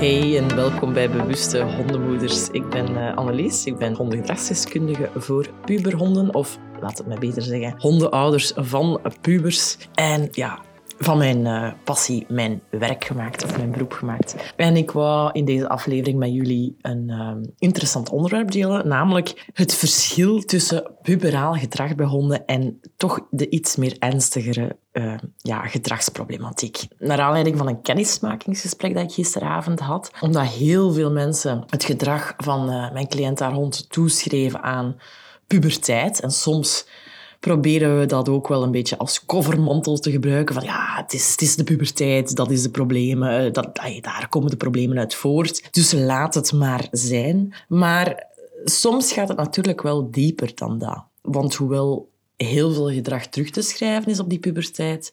Hey en welkom bij Bewuste Hondenmoeders. Ik ben uh, Annelies, ik ben hondengedragsdeskundige voor puberhonden, of laat het mij beter zeggen, hondenouders van pubers. En ja, van mijn uh, passie mijn werk gemaakt of mijn beroep gemaakt. En ik wou in deze aflevering met jullie een uh, interessant onderwerp delen, namelijk het verschil tussen puberaal gedrag bij honden en toch de iets meer ernstigere uh, ja, gedragsproblematiek. Naar aanleiding van een kennismakingsgesprek dat ik gisteravond had, omdat heel veel mensen het gedrag van mijn cliënt haar hond toeschreven aan puberteit en soms proberen we dat ook wel een beetje als covermantel te gebruiken. Van ja, het is, het is de puberteit, dat is de problemen, dat, daar komen de problemen uit voort. Dus laat het maar zijn. Maar soms gaat het natuurlijk wel dieper dan dat. Want hoewel heel veel gedrag terug te schrijven is op die puberteit,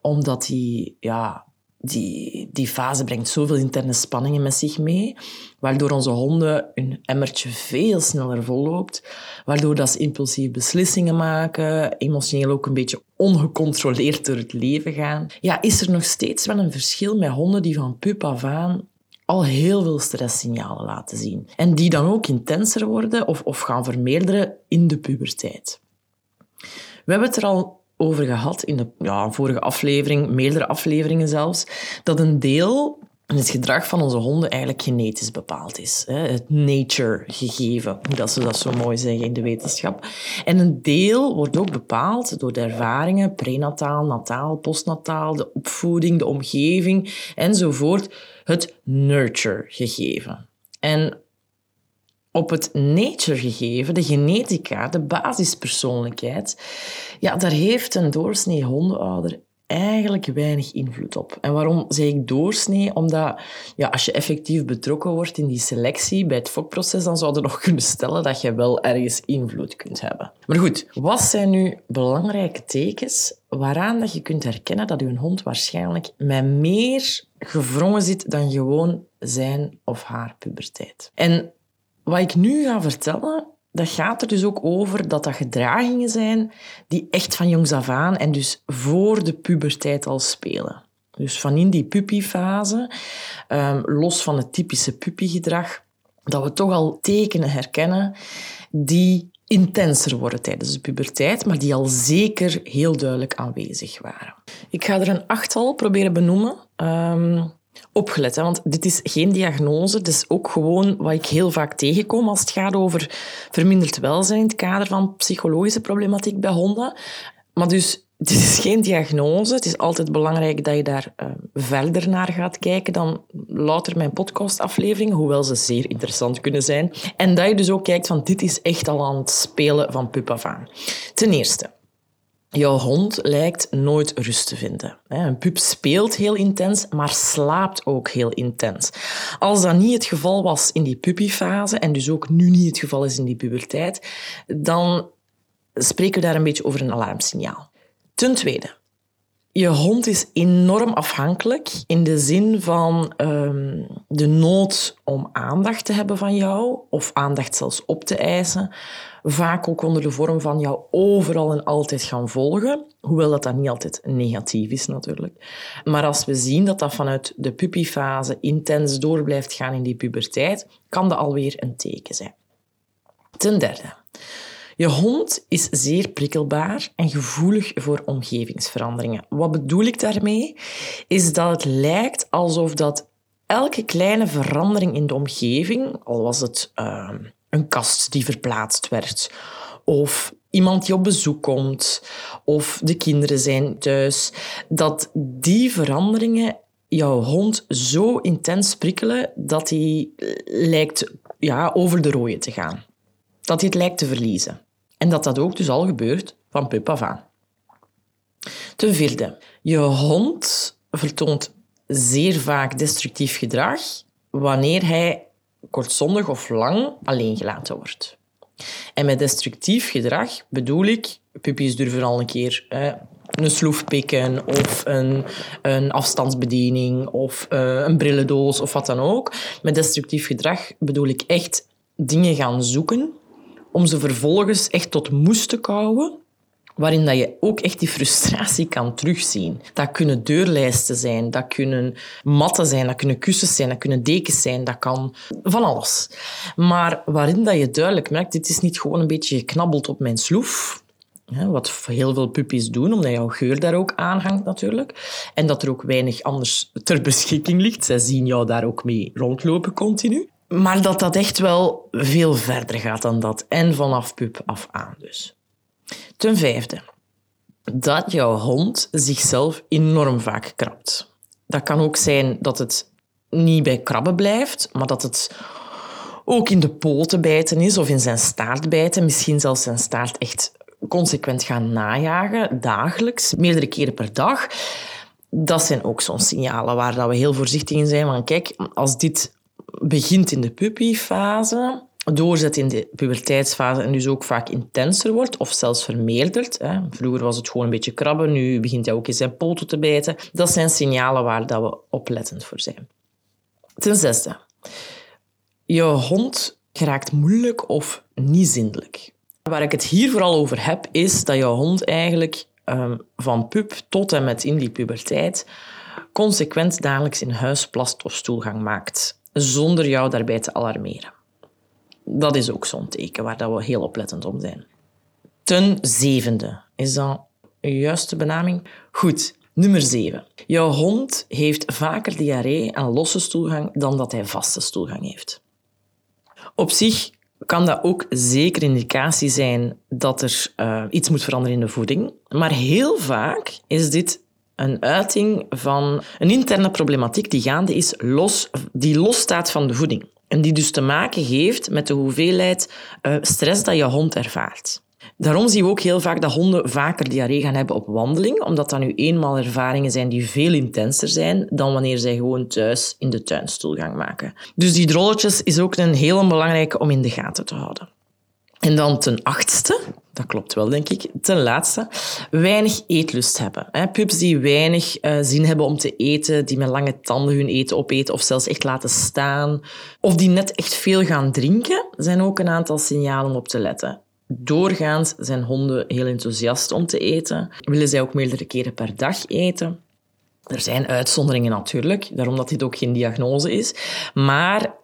omdat die ja, die, die fase brengt zoveel interne spanningen met zich mee, waardoor onze honden hun emmertje veel sneller volloopt, waardoor dat ze impulsieve beslissingen maken, emotioneel ook een beetje ongecontroleerd door het leven gaan. Ja, is er nog steeds wel een verschil met honden die van pup af aan al heel veel stresssignalen laten zien. En die dan ook intenser worden of, of gaan vermeerderen in de puberteit. We hebben het er al over gehad in de ja, vorige aflevering, meerdere afleveringen zelfs, dat een deel het gedrag van onze honden eigenlijk genetisch bepaald is. Het nature-gegeven, hoe dat ze dat zo mooi zeggen in de wetenschap. En een deel wordt ook bepaald door de ervaringen, prenataal, nataal, postnataal, de opvoeding, de omgeving enzovoort. Het nurture-gegeven. En op het nature-gegeven, de genetica, de basispersoonlijkheid, ja, daar heeft een doorsnee hondenouder eigenlijk weinig invloed op. En waarom zeg ik doorsnee? Omdat ja, als je effectief betrokken wordt in die selectie bij het fokproces, dan zouden we nog kunnen stellen dat je wel ergens invloed kunt hebben. Maar goed, wat zijn nu belangrijke tekens waaraan dat je kunt herkennen dat je hond waarschijnlijk met meer gevrongen zit dan gewoon zijn of haar puberteit? En wat ik nu ga vertellen, dat gaat er dus ook over dat dat gedragingen zijn die echt van jongs af aan en dus voor de puberteit al spelen. Dus van in die puppyfase, um, los van het typische puppygedrag, dat we toch al tekenen herkennen die intenser worden tijdens de puberteit, maar die al zeker heel duidelijk aanwezig waren. Ik ga er een achttal proberen benoemen. Um, opgelet. Hè? Want dit is geen diagnose. Het is ook gewoon wat ik heel vaak tegenkom als het gaat over verminderd welzijn in het kader van psychologische problematiek bij honden. Maar dus, dit is geen diagnose. Het is altijd belangrijk dat je daar uh, verder naar gaat kijken dan louter mijn podcastafleveringen, hoewel ze zeer interessant kunnen zijn. En dat je dus ook kijkt van dit is echt al aan het spelen van pup af. Ten eerste, Jouw hond lijkt nooit rust te vinden. Een pup speelt heel intens, maar slaapt ook heel intens. Als dat niet het geval was in die puppyfase en dus ook nu niet het geval is in die puberteit, dan spreken we daar een beetje over een alarmsignaal. Ten tweede, je hond is enorm afhankelijk in de zin van um, de nood om aandacht te hebben van jou, of aandacht zelfs op te eisen. Vaak ook onder de vorm van jou overal en altijd gaan volgen, hoewel dat, dat niet altijd negatief is natuurlijk. Maar als we zien dat dat vanuit de puppyfase intens door blijft gaan in die puberteit, kan dat alweer een teken zijn. Ten derde, je hond is zeer prikkelbaar en gevoelig voor omgevingsveranderingen. Wat bedoel ik daarmee? Is dat het lijkt alsof dat elke kleine verandering in de omgeving, al was het uh, een kast die verplaatst werd, of iemand die op bezoek komt, of de kinderen zijn thuis, dat die veranderingen jouw hond zo intens prikkelen dat hij lijkt ja, over de rode te gaan. Dat hij het lijkt te verliezen. En dat dat ook dus al gebeurt van pup af aan. Ten vierde, je hond vertoont zeer vaak destructief gedrag wanneer hij kortzondig of lang alleen gelaten wordt. En met destructief gedrag bedoel ik, puppies durven al een keer hè, een sloef pikken of een, een afstandsbediening of uh, een brillendoos of wat dan ook. Met destructief gedrag bedoel ik echt dingen gaan zoeken om ze vervolgens echt tot moest te kouwen waarin dat je ook echt die frustratie kan terugzien. Dat kunnen deurlijsten zijn, dat kunnen matten zijn, dat kunnen kussens zijn, dat kunnen dekens zijn, dat kan van alles. Maar waarin dat je duidelijk merkt, dit is niet gewoon een beetje geknabbeld op mijn sloef, wat heel veel puppies doen, omdat jouw geur daar ook aanhangt natuurlijk. En dat er ook weinig anders ter beschikking ligt. Zij zien jou daar ook mee rondlopen continu. Maar dat dat echt wel veel verder gaat dan dat. En vanaf pup af aan dus. Ten vijfde, dat jouw hond zichzelf enorm vaak krabt. Dat kan ook zijn dat het niet bij krabben blijft, maar dat het ook in de poten bijten is of in zijn staart bijten. Misschien zelfs zijn staart echt consequent gaan najagen, dagelijks, meerdere keren per dag. Dat zijn ook zo'n signalen waar we heel voorzichtig in zijn. Want kijk, als dit begint in de puppyfase, doorzet in de puberteitsfase en dus ook vaak intenser wordt of zelfs vermeerdert. Hè. Vroeger was het gewoon een beetje krabben, nu begint hij ook in zijn poten te bijten. Dat zijn signalen waar dat we oplettend voor zijn. Ten zesde, je hond geraakt moeilijk of niet zindelijk. Waar ik het hier vooral over heb, is dat je hond eigenlijk um, van pup tot en met in die puberteit consequent dagelijks in huis plast of stoelgang maakt, zonder jou daarbij te alarmeren. Dat is ook zo'n teken waar dat we heel oplettend om zijn. Ten zevende. Is dat een juiste benaming? Goed. Nummer 7. Jouw hond heeft vaker diarree en losse stoelgang dan dat hij vaste stoelgang heeft. Op zich kan dat ook zeker indicatie zijn dat er uh, iets moet veranderen in de voeding. Maar heel vaak is dit een uiting van een interne problematiek die gaande is, los, die losstaat van de voeding. En die dus te maken heeft met de hoeveelheid uh, stress dat je hond ervaart. Daarom zien we ook heel vaak dat honden vaker diarree gaan hebben op wandeling, omdat dat nu eenmaal ervaringen zijn die veel intenser zijn dan wanneer zij gewoon thuis in de tuinstoel gaan maken. Dus die drolletjes is ook een heel belangrijke om in de gaten te houden. En dan ten achtste, dat klopt wel denk ik, ten laatste, weinig eetlust hebben. Pups die weinig uh, zin hebben om te eten, die met lange tanden hun eten opeten of zelfs echt laten staan, of die net echt veel gaan drinken, zijn ook een aantal signalen om op te letten. Doorgaans zijn honden heel enthousiast om te eten. Willen zij ook meerdere keren per dag eten. Er zijn uitzonderingen natuurlijk, daarom dat dit ook geen diagnose is. Maar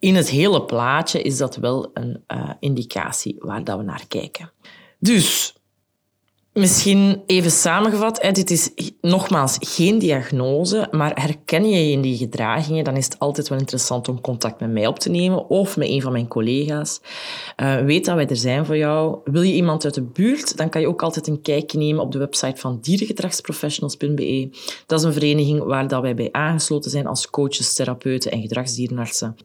in het hele plaatje is dat wel een uh, indicatie waar dat we naar kijken. Dus Misschien even samengevat, dit is nogmaals geen diagnose, maar herken je je in die gedragingen, dan is het altijd wel interessant om contact met mij op te nemen of met een van mijn collega's. Uh, weet dat wij er zijn voor jou. Wil je iemand uit de buurt, dan kan je ook altijd een kijkje nemen op de website van dierengedragsprofessionals.be. Dat is een vereniging waar dat wij bij aangesloten zijn als coaches, therapeuten en gedragsdierenartsen.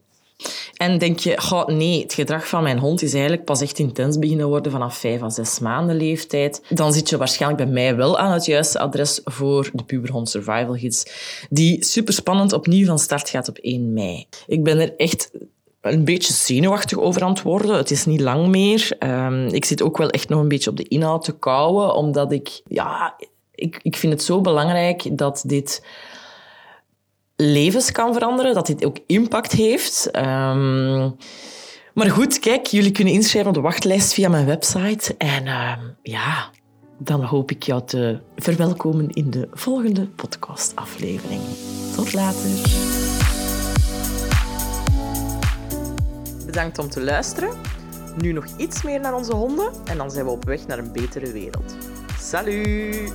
En denk je, nee, het gedrag van mijn hond is eigenlijk pas echt intens beginnen worden vanaf vijf à zes maanden leeftijd. Dan zit je waarschijnlijk bij mij wel aan het juiste adres voor de Puberhond Survival Gids, die superspannend opnieuw van start gaat op 1 mei. Ik ben er echt een beetje zenuwachtig over aan het worden. Het is niet lang meer. Um, ik zit ook wel echt nog een beetje op de inhoud te kouwen, omdat ik, ja, ik, ik vind het zo belangrijk dat dit levens kan veranderen, dat dit ook impact heeft. Um, maar goed, kijk, jullie kunnen inschrijven op de wachtlijst via mijn website. En uh, ja, dan hoop ik jou te verwelkomen in de volgende podcastaflevering. Tot later. Bedankt om te luisteren. Nu nog iets meer naar onze honden en dan zijn we op weg naar een betere wereld. Salut!